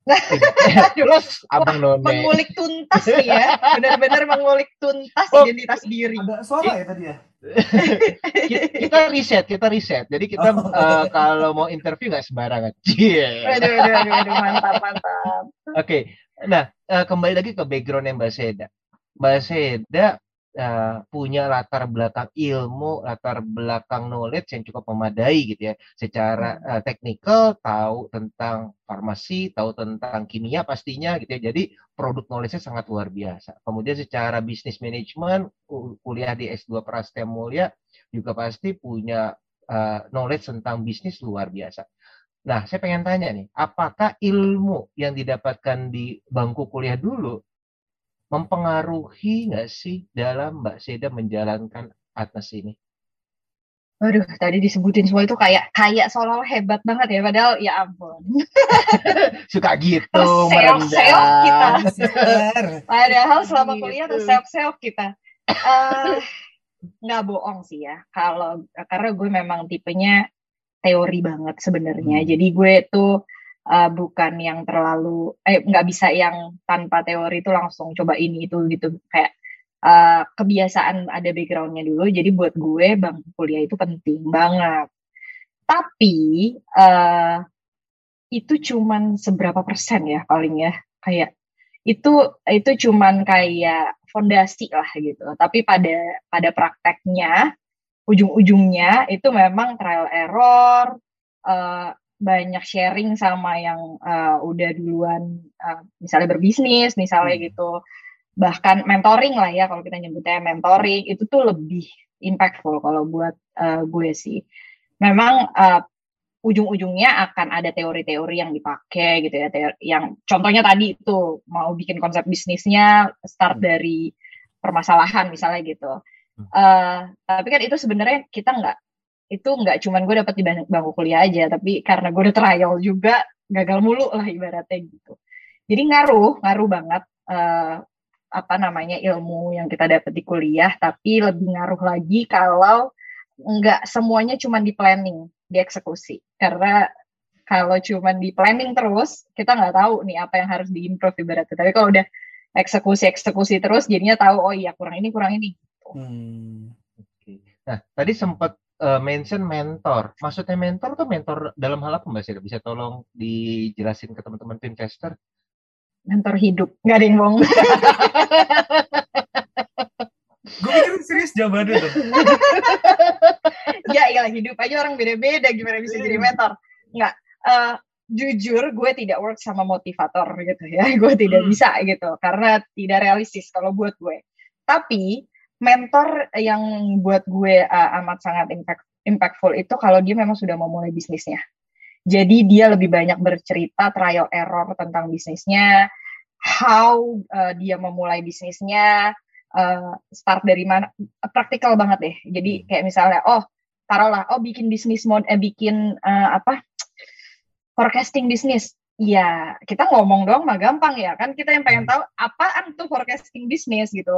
Jelas Abang None. Mengulik tuntas nih ya. Benar-benar mengulik tuntas oh, identitas diri. Ada suara ya tadi ya? kita riset, kita riset. Jadi kita oh. uh, kalau mau interview nggak sembarangan. Yeah. Aduh, aduh, aduh, aduh, mantap, mantap. Oke, okay. nah uh, kembali lagi ke background yang Mbak Seda. Mbak Seda uh, punya latar belakang ilmu, latar belakang knowledge yang cukup memadai gitu ya. Secara uh, teknikal tahu tentang farmasi, tahu tentang kimia pastinya gitu ya. Jadi produk knowledge-nya sangat luar biasa. Kemudian secara bisnis manajemen kuliah di S2 Prastem Mulia juga pasti punya uh, knowledge tentang bisnis luar biasa. Nah, saya pengen tanya nih, apakah ilmu yang didapatkan di bangku kuliah dulu mempengaruhi nggak sih dalam Mbak Seda menjalankan Atnas ini? Waduh, tadi disebutin semua itu kayak kayak seolah hebat banget ya, padahal ya ampun. Suka gitu, merendah. Kita. padahal selama gitu. kuliah tuh self self kita. Uh, nggak bohong sih ya, kalau karena gue memang tipenya teori banget sebenarnya. Hmm. Jadi gue tuh uh, bukan yang terlalu eh nggak bisa yang tanpa teori itu langsung coba ini itu gitu. Kayak uh, kebiasaan ada backgroundnya dulu jadi buat gue bang kuliah itu penting banget. Tapi uh, itu cuman seberapa persen ya paling ya? Kayak itu itu cuman kayak fondasi lah gitu. Tapi pada pada prakteknya ujung-ujungnya itu memang trial error uh, banyak sharing sama yang uh, udah duluan uh, misalnya berbisnis misalnya hmm. gitu bahkan mentoring lah ya kalau kita nyebutnya mentoring itu tuh lebih impactful kalau buat uh, gue sih memang uh, ujung-ujungnya akan ada teori-teori yang dipakai gitu ya teori, yang contohnya tadi itu mau bikin konsep bisnisnya start hmm. dari permasalahan misalnya gitu uh, tapi kan itu sebenarnya kita nggak itu nggak cuman gue dapet di bangku kuliah aja tapi karena gue udah trial juga gagal mulu lah ibaratnya gitu jadi ngaruh ngaruh banget uh, apa namanya ilmu yang kita dapat di kuliah tapi lebih ngaruh lagi kalau nggak semuanya cuma di planning dieksekusi karena kalau cuma di planning terus kita nggak tahu nih apa yang harus diimprove ibaratnya tapi kalau udah eksekusi eksekusi terus jadinya tahu oh iya kurang ini kurang ini hmm. okay. nah tadi sempat uh, mention mentor. Maksudnya mentor tuh mentor dalam hal apa Mbak Sira? Bisa tolong dijelasin ke teman-teman investor? Mentor hidup, nggak ada yang bohong. Gue pikir serius jawabannya tuh. ya iya hidup aja orang beda-beda gimana bisa jadi mentor. Nggak, uh, jujur gue tidak work sama motivator gitu ya. Gue tidak hmm. bisa gitu karena tidak realistis kalau buat gue. Tapi mentor yang buat gue uh, amat sangat impact, impactful itu kalau dia memang sudah memulai bisnisnya. Jadi dia lebih banyak bercerita trial error tentang bisnisnya, how uh, dia memulai bisnisnya, uh, start dari mana, praktikal banget deh. Jadi hmm. kayak misalnya, oh taruhlah, oh bikin bisnis mod, eh bikin uh, apa, forecasting bisnis. Iya, kita ngomong doang mah gampang ya kan kita yang pengen hmm. tahu apaan tuh forecasting bisnis gitu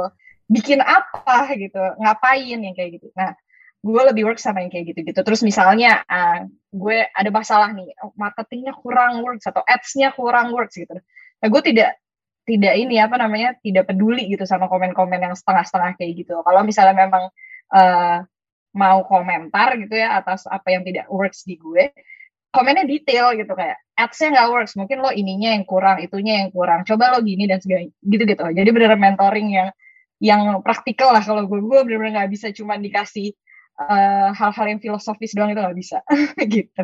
bikin apa gitu ngapain yang kayak gitu. Nah gue lebih work sama yang kayak gitu-gitu. Terus misalnya uh, gue ada masalah nih marketingnya kurang works atau ads-nya kurang works gitu. Nah gue tidak tidak ini apa namanya tidak peduli gitu sama komen-komen yang setengah-setengah kayak gitu. Kalau misalnya memang uh, mau komentar gitu ya atas apa yang tidak works di gue komennya detail gitu kayak ads-nya nggak works mungkin lo ininya yang kurang itunya yang kurang coba lo gini dan segala gitu gitu jadi benar mentoring yang yang praktikal lah kalau gue gue benar-benar nggak bisa cuma dikasih eh, hal-hal uh, yang filosofis doang itu nggak bisa gitu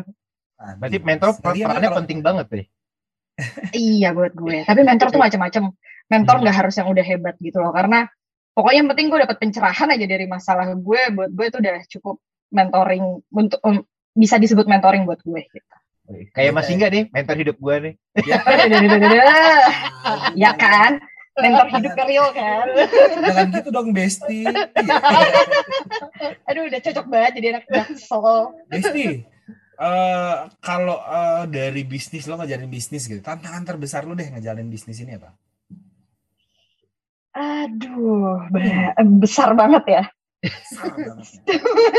nah, berarti mentor perannya kalau... penting banget deh iya buat gue tapi mentor tuh macam-macam mentor hmm. nggak hmm. harus yang udah hebat gitu loh karena pokoknya yang penting gue dapat pencerahan aja dari masalah gue buat gue itu udah cukup mentoring untuk um, bisa disebut mentoring buat gue gitu. Kayak masih enggak nih mentor hidup gue nih. ya kan? Mentor hidup real kan. Jangan gitu dong Besti. Aduh udah cocok banget jadi anak jaksel. Besti, uh, kalau uh, dari bisnis lo ngajarin bisnis gitu, tantangan terbesar lo deh ngejalanin bisnis ini apa? Aduh, besar banget ya. Besar banget.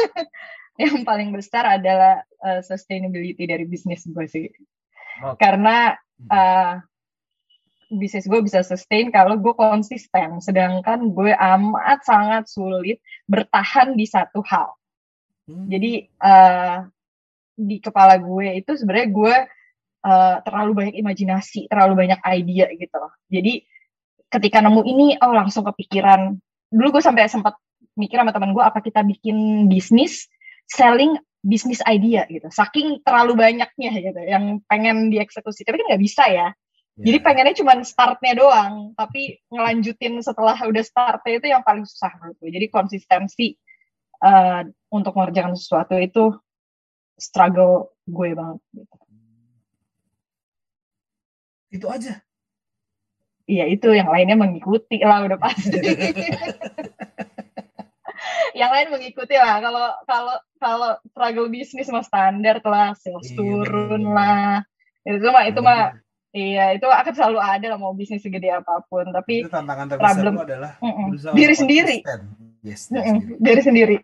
yang paling besar adalah uh, sustainability dari bisnis gue sih. Okay. Karena uh, bisnis gue bisa sustain kalau gue konsisten, sedangkan gue amat sangat sulit bertahan di satu hal. Hmm. Jadi uh, di kepala gue itu sebenarnya gue uh, terlalu banyak imajinasi, terlalu banyak ide gitu loh. Jadi ketika nemu ini, oh langsung kepikiran. Dulu gue sampai sempat mikir sama teman gue apa kita bikin bisnis selling bisnis idea gitu. Saking terlalu banyaknya gitu yang pengen dieksekusi. Tapi kan nggak bisa ya. Yeah. Jadi pengennya cuma startnya doang, tapi ngelanjutin setelah udah startnya itu yang paling susah menurut gue. Jadi konsistensi uh, untuk mengerjakan sesuatu itu struggle gue banget. Gitu. Itu aja. Iya itu yang lainnya mengikuti lah udah pasti. yang lain mengikuti lah kalau kalau kalau struggle bisnis mah standar lah sales iya, turun bener. lah itu mah itu mah iya itu akan selalu ada lah mau bisnis segede apa pun tapi itu tantangan terbesar problem adalah mm -mm. diri sendiri yes, mm -mm. diri sendiri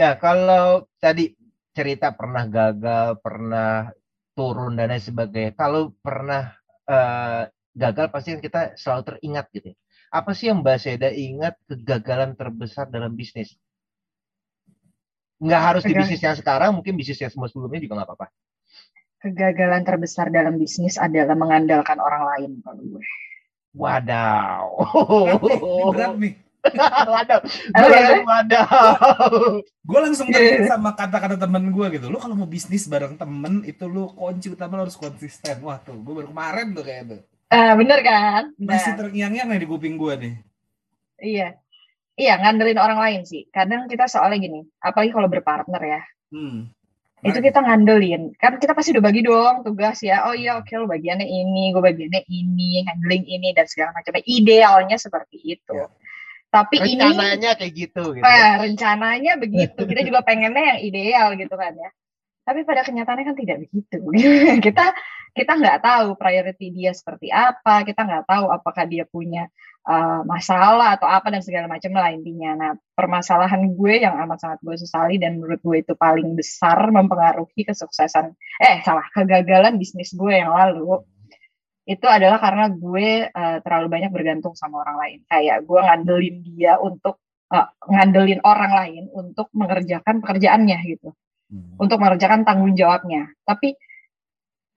nah kalau tadi cerita pernah gagal pernah turun dan lain sebagainya kalau pernah uh, gagal pasti kita selalu teringat gitu ya apa sih yang Mbak Seda ingat kegagalan terbesar dalam bisnis? Nggak harus di bisnis yang sekarang, mungkin bisnis yang semua sebelumnya juga nggak apa-apa. Kegagalan terbesar dalam bisnis adalah mengandalkan orang lain kalau gue. Wadaw. Berat nih. Wadaw. Gue wadaw. Gue langsung teringat sama kata-kata temen gue gitu. Lu kalau mau bisnis bareng temen itu lu kunci utama lu harus konsisten. Wah tuh, gue baru kemarin tuh kayak tuh. Uh, bener kan? Nah. Masih terngiang-ngiang nih di kuping gue nih. Iya. Iya, ngandelin orang lain sih. Kadang kita soalnya gini, apalagi kalau berpartner ya. Hmm. Itu kita ngandelin. Kan kita pasti udah bagi dong tugas ya. Oh iya, oke okay, lo bagiannya ini, gue bagiannya ini, ngandelin ini dan segala macamnya. Idealnya seperti itu. Ya. Tapi rencananya ini rencananya kayak gitu gitu. Eh, rencananya begitu. Kita juga pengennya yang ideal gitu kan ya. Tapi pada kenyataannya kan tidak begitu. kita kita nggak tahu priority dia seperti apa, kita nggak tahu apakah dia punya uh, masalah atau apa dan segala macam lah intinya. Nah, permasalahan gue yang amat sangat gue sesali dan menurut gue itu paling besar mempengaruhi kesuksesan, eh salah, kegagalan bisnis gue yang lalu itu adalah karena gue uh, terlalu banyak bergantung sama orang lain. Kayak gue ngandelin dia untuk uh, ngandelin orang lain untuk mengerjakan pekerjaannya gitu, hmm. untuk mengerjakan tanggung jawabnya. Tapi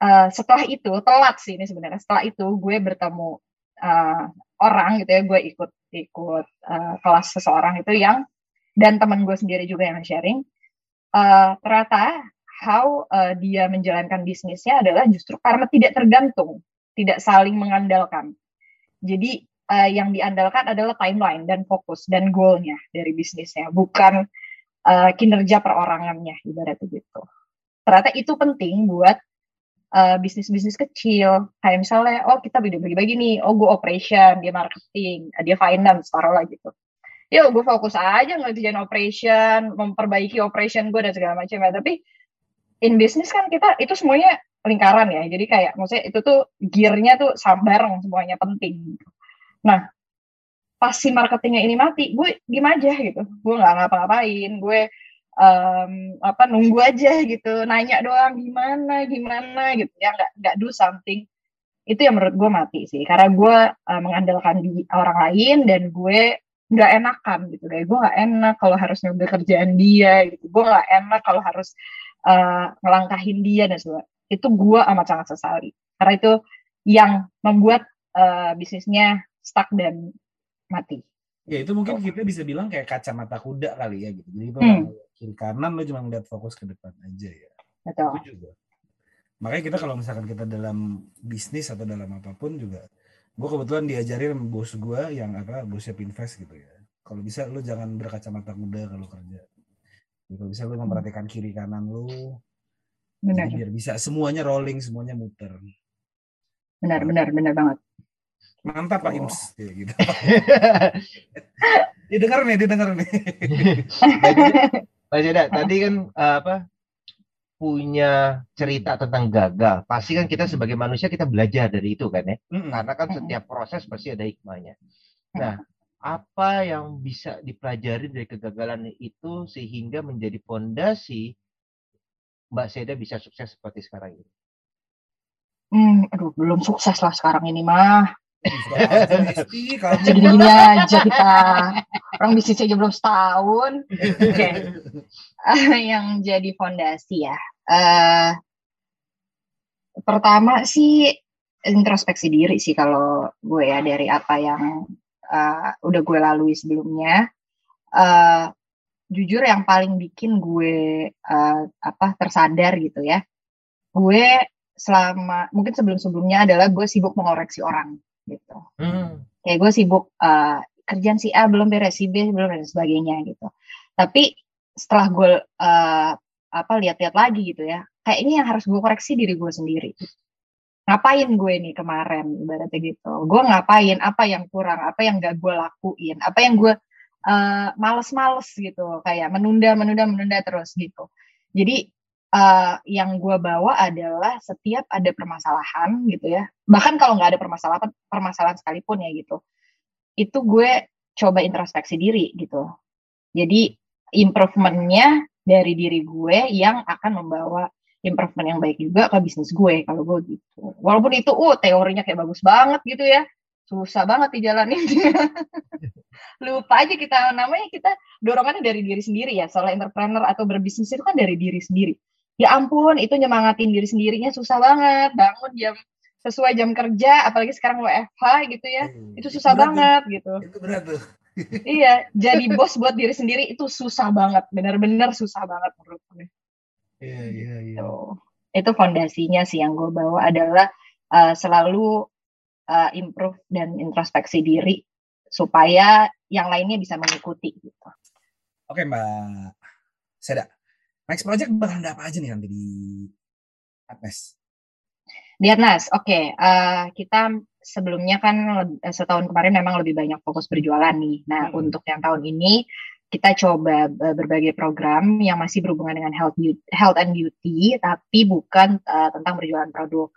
uh, setelah itu telat sih ini sebenarnya setelah itu gue bertemu uh, orang gitu ya gue ikut ikut uh, kelas seseorang itu yang dan teman gue sendiri juga yang sharing uh, ternyata how uh, dia menjalankan bisnisnya adalah justru karena tidak tergantung tidak saling mengandalkan. Jadi uh, yang diandalkan adalah timeline dan fokus dan goalnya dari bisnisnya bukan uh, kinerja perorangannya ibaratnya gitu. Ternyata itu penting buat uh, bisnis-bisnis kecil kayak misalnya oh kita bagi-bagi nih oh gue operation dia marketing dia finance taruh lah gitu yuk gue fokus aja ngerjain operation memperbaiki operation gue dan segala macam ya tapi in bisnis kan kita itu semuanya lingkaran ya. Jadi kayak maksudnya itu tuh gearnya tuh bareng semuanya penting. Nah, pas si marketingnya ini mati, gue gimana aja gitu. Gue nggak ngapa-ngapain, gue um, apa nunggu aja gitu, nanya doang gimana gimana gitu ya nggak nggak do something. Itu yang menurut gue mati sih, karena gue uh, mengandalkan di orang lain dan gue nggak enakan gitu kayak gue nggak enak kalau harus ngambil kerjaan dia gitu gue nggak enak kalau harus uh, ngelangkahin dia dan sebagainya itu gue amat sangat sesali karena itu yang membuat uh, bisnisnya stuck dan mati. Ya itu mungkin kita bisa bilang kayak kacamata kuda kali ya gitu. Jadi hmm. Kiri kanan lo cuma ngeliat fokus ke depan aja ya. Betul. Itu juga. Makanya kita kalau misalkan kita dalam bisnis atau dalam apa pun juga, gue kebetulan diajarin bos gue yang apa bosnya Pinvest gitu ya. Kalau bisa lo jangan berkacamata kuda kalau kerja. Kalau bisa lo memperhatikan kiri kanan lo, benar. biar bisa semuanya rolling semuanya muter benar benar benar banget mantap pak oh. Ims ya, gitu didengar nih didengar nih Pak Jeda, tadi kan uh, apa punya cerita tentang gagal. Pasti kan kita sebagai manusia kita belajar dari itu kan ya. Mm-hmm. Karena kan setiap proses pasti ada hikmahnya. Nah, apa yang bisa dipelajari dari kegagalan itu sehingga menjadi fondasi Mbak Seda bisa sukses seperti sekarang ini? Hmm, aduh, belum sukses lah sekarang ini mah. Jadi gini aja kita orang bisnis aja belum setahun. Oke, okay. uh, yang jadi fondasi ya. Uh, pertama sih introspeksi diri sih kalau gue ya dari apa yang uh, udah gue lalui sebelumnya. Uh, jujur yang paling bikin gue uh, apa tersadar gitu ya gue selama mungkin sebelum sebelumnya adalah gue sibuk mengoreksi orang gitu. Hmm. kayak gue sibuk uh, kerjaan si A belum beres si B belum beres sebagainya gitu. Tapi setelah gue uh, apa lihat-lihat lagi gitu ya kayak ini yang harus gue koreksi diri gue sendiri. Ngapain gue nih kemarin ibaratnya gitu. Gue ngapain apa yang kurang apa yang gak gue lakuin apa yang gue uh, males-males gitu. Kayak menunda menunda menunda terus gitu. Jadi uh, yang gue bawa adalah setiap ada permasalahan gitu ya. Bahkan kalau nggak ada permasalahan permasalahan sekalipun ya gitu itu gue coba introspeksi diri gitu. Jadi improvementnya dari diri gue yang akan membawa improvement yang baik juga ke bisnis gue kalau gue gitu. Walaupun itu uh teorinya kayak bagus banget gitu ya. Susah banget dijalanin lupa aja kita namanya kita dorongannya dari diri sendiri ya. Soal entrepreneur atau berbisnis itu kan dari diri sendiri ya ampun itu nyemangatin diri sendirinya susah banget. Bangun jam sesuai jam kerja apalagi sekarang WFH gitu ya. Hmm, itu susah itu banget tuh. gitu. Itu berat tuh. Iya jadi bos buat diri sendiri itu susah banget. Benar-benar susah banget menurut gue. Iya iya iya. Gitu. itu fondasinya sih yang gue bawa adalah uh, selalu uh, improve dan introspeksi diri supaya yang lainnya bisa mengikuti gitu. Oke Mbak Seda, next project bakal ada apa aja nih nanti di Atlas? Di Atlas, oke. Okay. Uh, eh, kita sebelumnya kan eh, setahun kemarin memang lebih banyak fokus berjualan nih. Nah, hmm. untuk yang tahun ini kita coba berbagai program yang masih berhubungan dengan health, health and beauty, tapi bukan uh, tentang berjualan produk.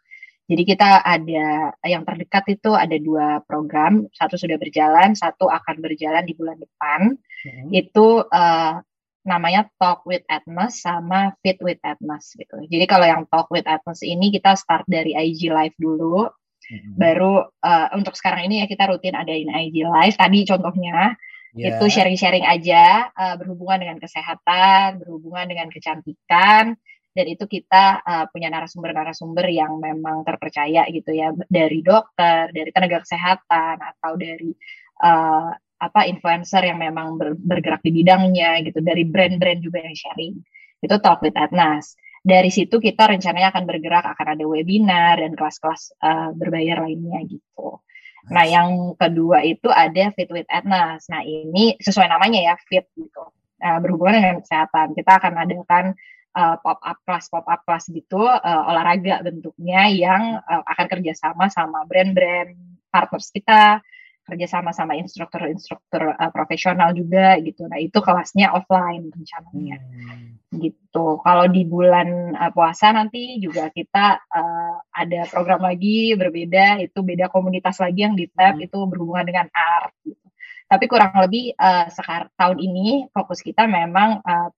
Jadi kita ada yang terdekat itu ada dua program, satu sudah berjalan, satu akan berjalan di bulan depan. Hmm. Itu uh, namanya Talk with Atmos sama Fit with Atmos gitu. Jadi kalau yang Talk with Atmos ini kita start dari IG Live dulu, hmm. baru uh, untuk sekarang ini ya kita rutin adain IG Live. Tadi contohnya yeah. itu sharing-sharing aja uh, berhubungan dengan kesehatan, berhubungan dengan kecantikan dan itu kita uh, punya narasumber-narasumber yang memang terpercaya gitu ya dari dokter, dari tenaga kesehatan atau dari uh, apa influencer yang memang ber, bergerak di bidangnya gitu, dari brand-brand juga yang sharing. Itu Talk with Atnas. Dari situ kita rencananya akan bergerak akan ada webinar dan kelas-kelas uh, berbayar lainnya gitu. Nah, yang kedua itu ada Fit with Atnas. Nah, ini sesuai namanya ya, fit gitu. Uh, berhubungan dengan kesehatan. Kita akan adakan uh, pop up class pop up class gitu uh, olahraga bentuknya yang uh, akan kerjasama sama brand-brand partners kita kerjasama sama instruktur-instruktur uh, profesional juga gitu. Nah itu kelasnya offline rencananya. Hmm. gitu. Kalau di bulan uh, puasa nanti juga kita uh, ada program lagi berbeda, itu beda komunitas lagi yang di tab hmm. itu berhubungan dengan art. Gitu. Tapi kurang lebih uh, sekarang tahun ini fokus kita memang uh,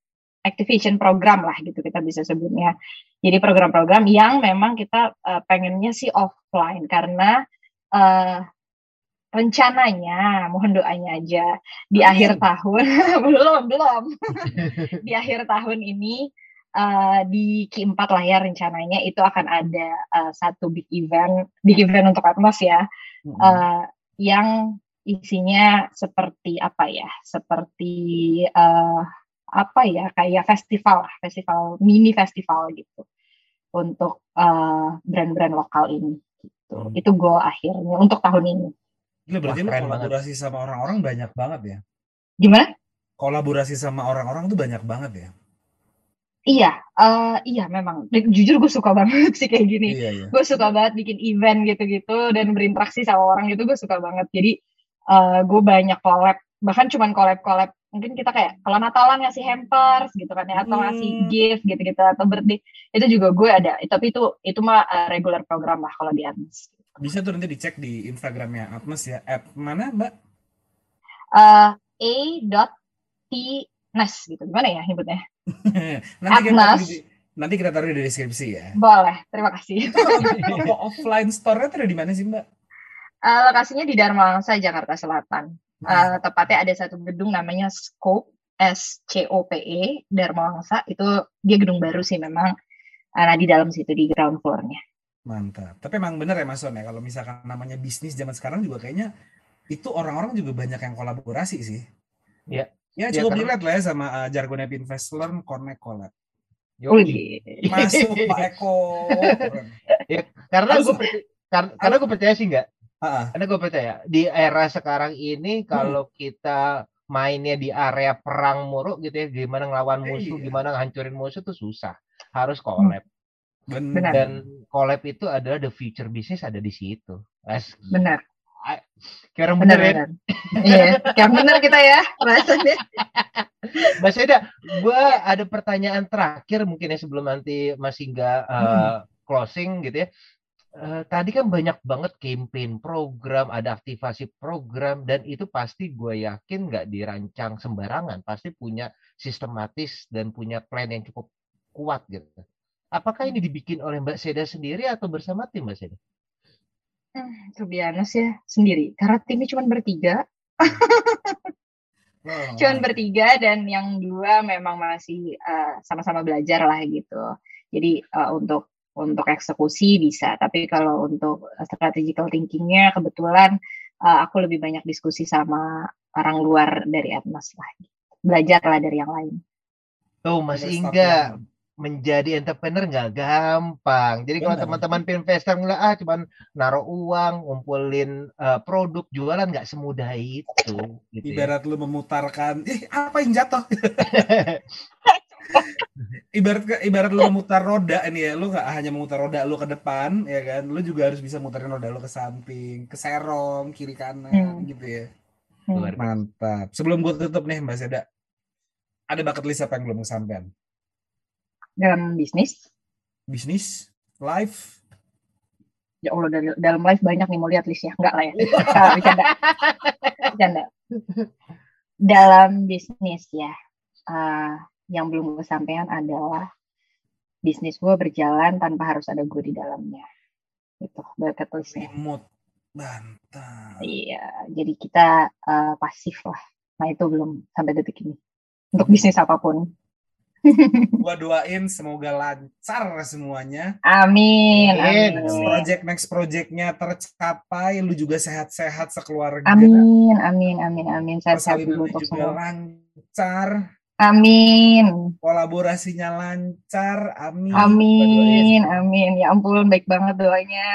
activation program lah gitu kita bisa sebutnya. Jadi program-program yang memang kita uh, pengennya sih offline karena uh, rencananya mohon doanya aja di Amin. akhir tahun belum belum di akhir tahun ini uh, di Q4 lah ya rencananya itu akan ada uh, satu big event big event untuk Atmos ya hmm. uh, yang isinya seperti apa ya seperti uh, apa ya kayak festival festival mini festival gitu untuk brand-brand uh, lokal ini gitu hmm. itu goal akhirnya untuk tahun ini Gila berarti Wah, lu kolaborasi banget. sama orang-orang banyak banget ya? Gimana? Kolaborasi sama orang-orang tuh banyak banget ya? Iya, uh, iya memang. Jujur gue suka banget sih kayak gini. Iya, iya. Gue suka banget bikin event gitu-gitu dan berinteraksi sama orang gitu gue suka banget. Jadi uh, gue banyak collab, bahkan cuman collab-collab. Mungkin kita kayak kalau Natalan ngasih hampers gitu kan ya, atau hmm. ngasih gift gitu-gitu atau birthday itu juga gue ada. Tapi itu itu mah uh, regular program lah kalau di Adams. Bisa tuh nanti dicek di Instagramnya Atmas ya. App mana Mbak? Uh, a dot t nas gitu. Gimana ya nyebutnya? nanti Atmas. Kita di, nanti kita taruh di deskripsi ya. Boleh, terima kasih. Toko offline store-nya tuh di mana sih Mbak? Uh, lokasinya di Dharma Wangsa, Jakarta Selatan. Uh, tepatnya ada satu gedung namanya Scope, S-C-O-P-E, Dharma Wangsa. Itu dia gedung baru sih memang. Uh, nah, di dalam situ, di ground floor-nya. Mantap. Tapi emang bener ya Mas Son ya, kalau misalkan namanya bisnis zaman sekarang juga kayaknya itu orang-orang juga banyak yang kolaborasi sih. Iya. Ya cukup ya, relate lah ya sama uh, jargonnya Pinvest Learn Connect Collab. Yoi. Masuk Pak Eko. ya, karena gue karena, karena gue percaya sih enggak. Uh-uh. Karena gue percaya di era sekarang ini kalau hmm. kita mainnya di area perang muruk gitu ya, gimana ngelawan musuh, iya. gimana ngancurin musuh tuh susah. Harus collab. Benar. Dan collab itu adalah the future business ada di situ. As benar. Kayak bener, ya. Iya, kayak bener kita ya rasanya. Mas Eda, gue ada pertanyaan terakhir mungkin ya sebelum nanti masih nggak uh, hmm. closing gitu ya. Uh, tadi kan banyak banget campaign program, ada aktivasi program, dan itu pasti gue yakin nggak dirancang sembarangan, pasti punya sistematis dan punya plan yang cukup kuat gitu. Apakah ini dibikin oleh Mbak Seda sendiri atau bersama tim Mbak Seda? Hmm, to be honest ya, sendiri. Karena timnya cuma bertiga. oh. Cuman bertiga dan yang dua memang masih uh, sama-sama belajar lah gitu. Jadi uh, untuk untuk eksekusi bisa, tapi kalau untuk strategical thinkingnya kebetulan uh, aku lebih banyak diskusi sama orang luar dari Atmas lah. Belajar lah dari yang lain. Oh, Mas Inga, menjadi entrepreneur nggak gampang. Jadi kalau teman-teman investor nggak ah cuman naruh uang, ngumpulin uh, produk, jualan nggak semudah itu. Gitu ya. Ibarat ya. lu memutarkan, ih apa yang jatuh? ibarat ibarat lu memutar roda ini ya, lu nggak hanya memutar roda lu ke depan ya kan, lu juga harus bisa mutarin roda lu ke samping, ke serong, kiri kanan hmm. gitu ya. Hmm. Mantap. Sebelum gue tutup nih Mbak Seda, ada bucket list apa yang belum kesampaian? Dalam bisnis? Bisnis, live. Ya Allah dari dalam live banyak nih mau lihat list ya, enggak lah ya. Bercanda. bercanda. Dalam bisnis ya, uh, yang belum kesampaian adalah bisnis gue berjalan tanpa harus ada gue di dalamnya. Itu bucket listnya. Remote. Mantap. Iya, jadi kita uh, pasif lah. Nah itu belum sampai detik ini. Untuk bisnis apa pun gua doain semoga lancar semuanya. Amin. Amin. Next project next projectnya tercapai, lu juga sehat-sehat sekeluarga. Amin, amin, amin, amin. Sehat-sehat dulu untuk juga semua. lancar. Amin. Kolaborasinya lancar. Amin. Amin, amin. Ya ampun, baik banget doanya.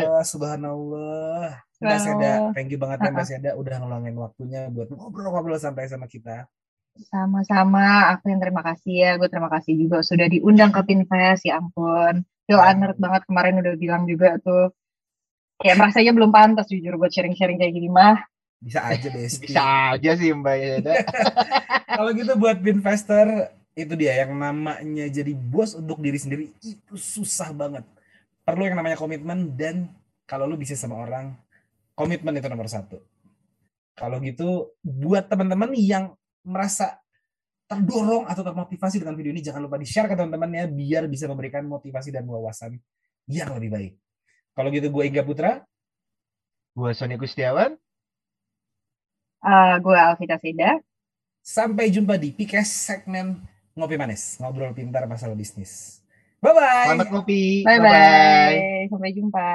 Ya, subhanallah. Mbak Seda, thank you banget ya Mbak Seda udah ngeluangin waktunya buat ngobrol-ngobrol sampai sama kita. Sama-sama, aku yang terima kasih ya. Gue terima kasih juga sudah diundang ke Pinfest, ya ampun. Feel honored banget kemarin udah bilang juga tuh. Kayak merasanya belum pantas jujur buat sharing-sharing kayak gini mah. Bisa aja deh. Bisa aja sih Mbak Yeda. Kalau gitu buat Pinvester, itu dia yang namanya jadi bos untuk diri sendiri itu susah banget perlu yang namanya komitmen dan kalau lu bisa sama orang komitmen itu nomor satu kalau gitu buat teman-teman yang merasa terdorong atau termotivasi dengan video ini jangan lupa di share ke teman-temannya biar bisa memberikan motivasi dan wawasan yang lebih baik. Kalau gitu gue Iga Putra. Gue Sony Gustiawan uh, gue Alvita Seda sampai jumpa di PKS segmen ngopi manis ngobrol pintar masalah bisnis. Bye bye selamat ngopi. Bye bye, bye, -bye. sampai jumpa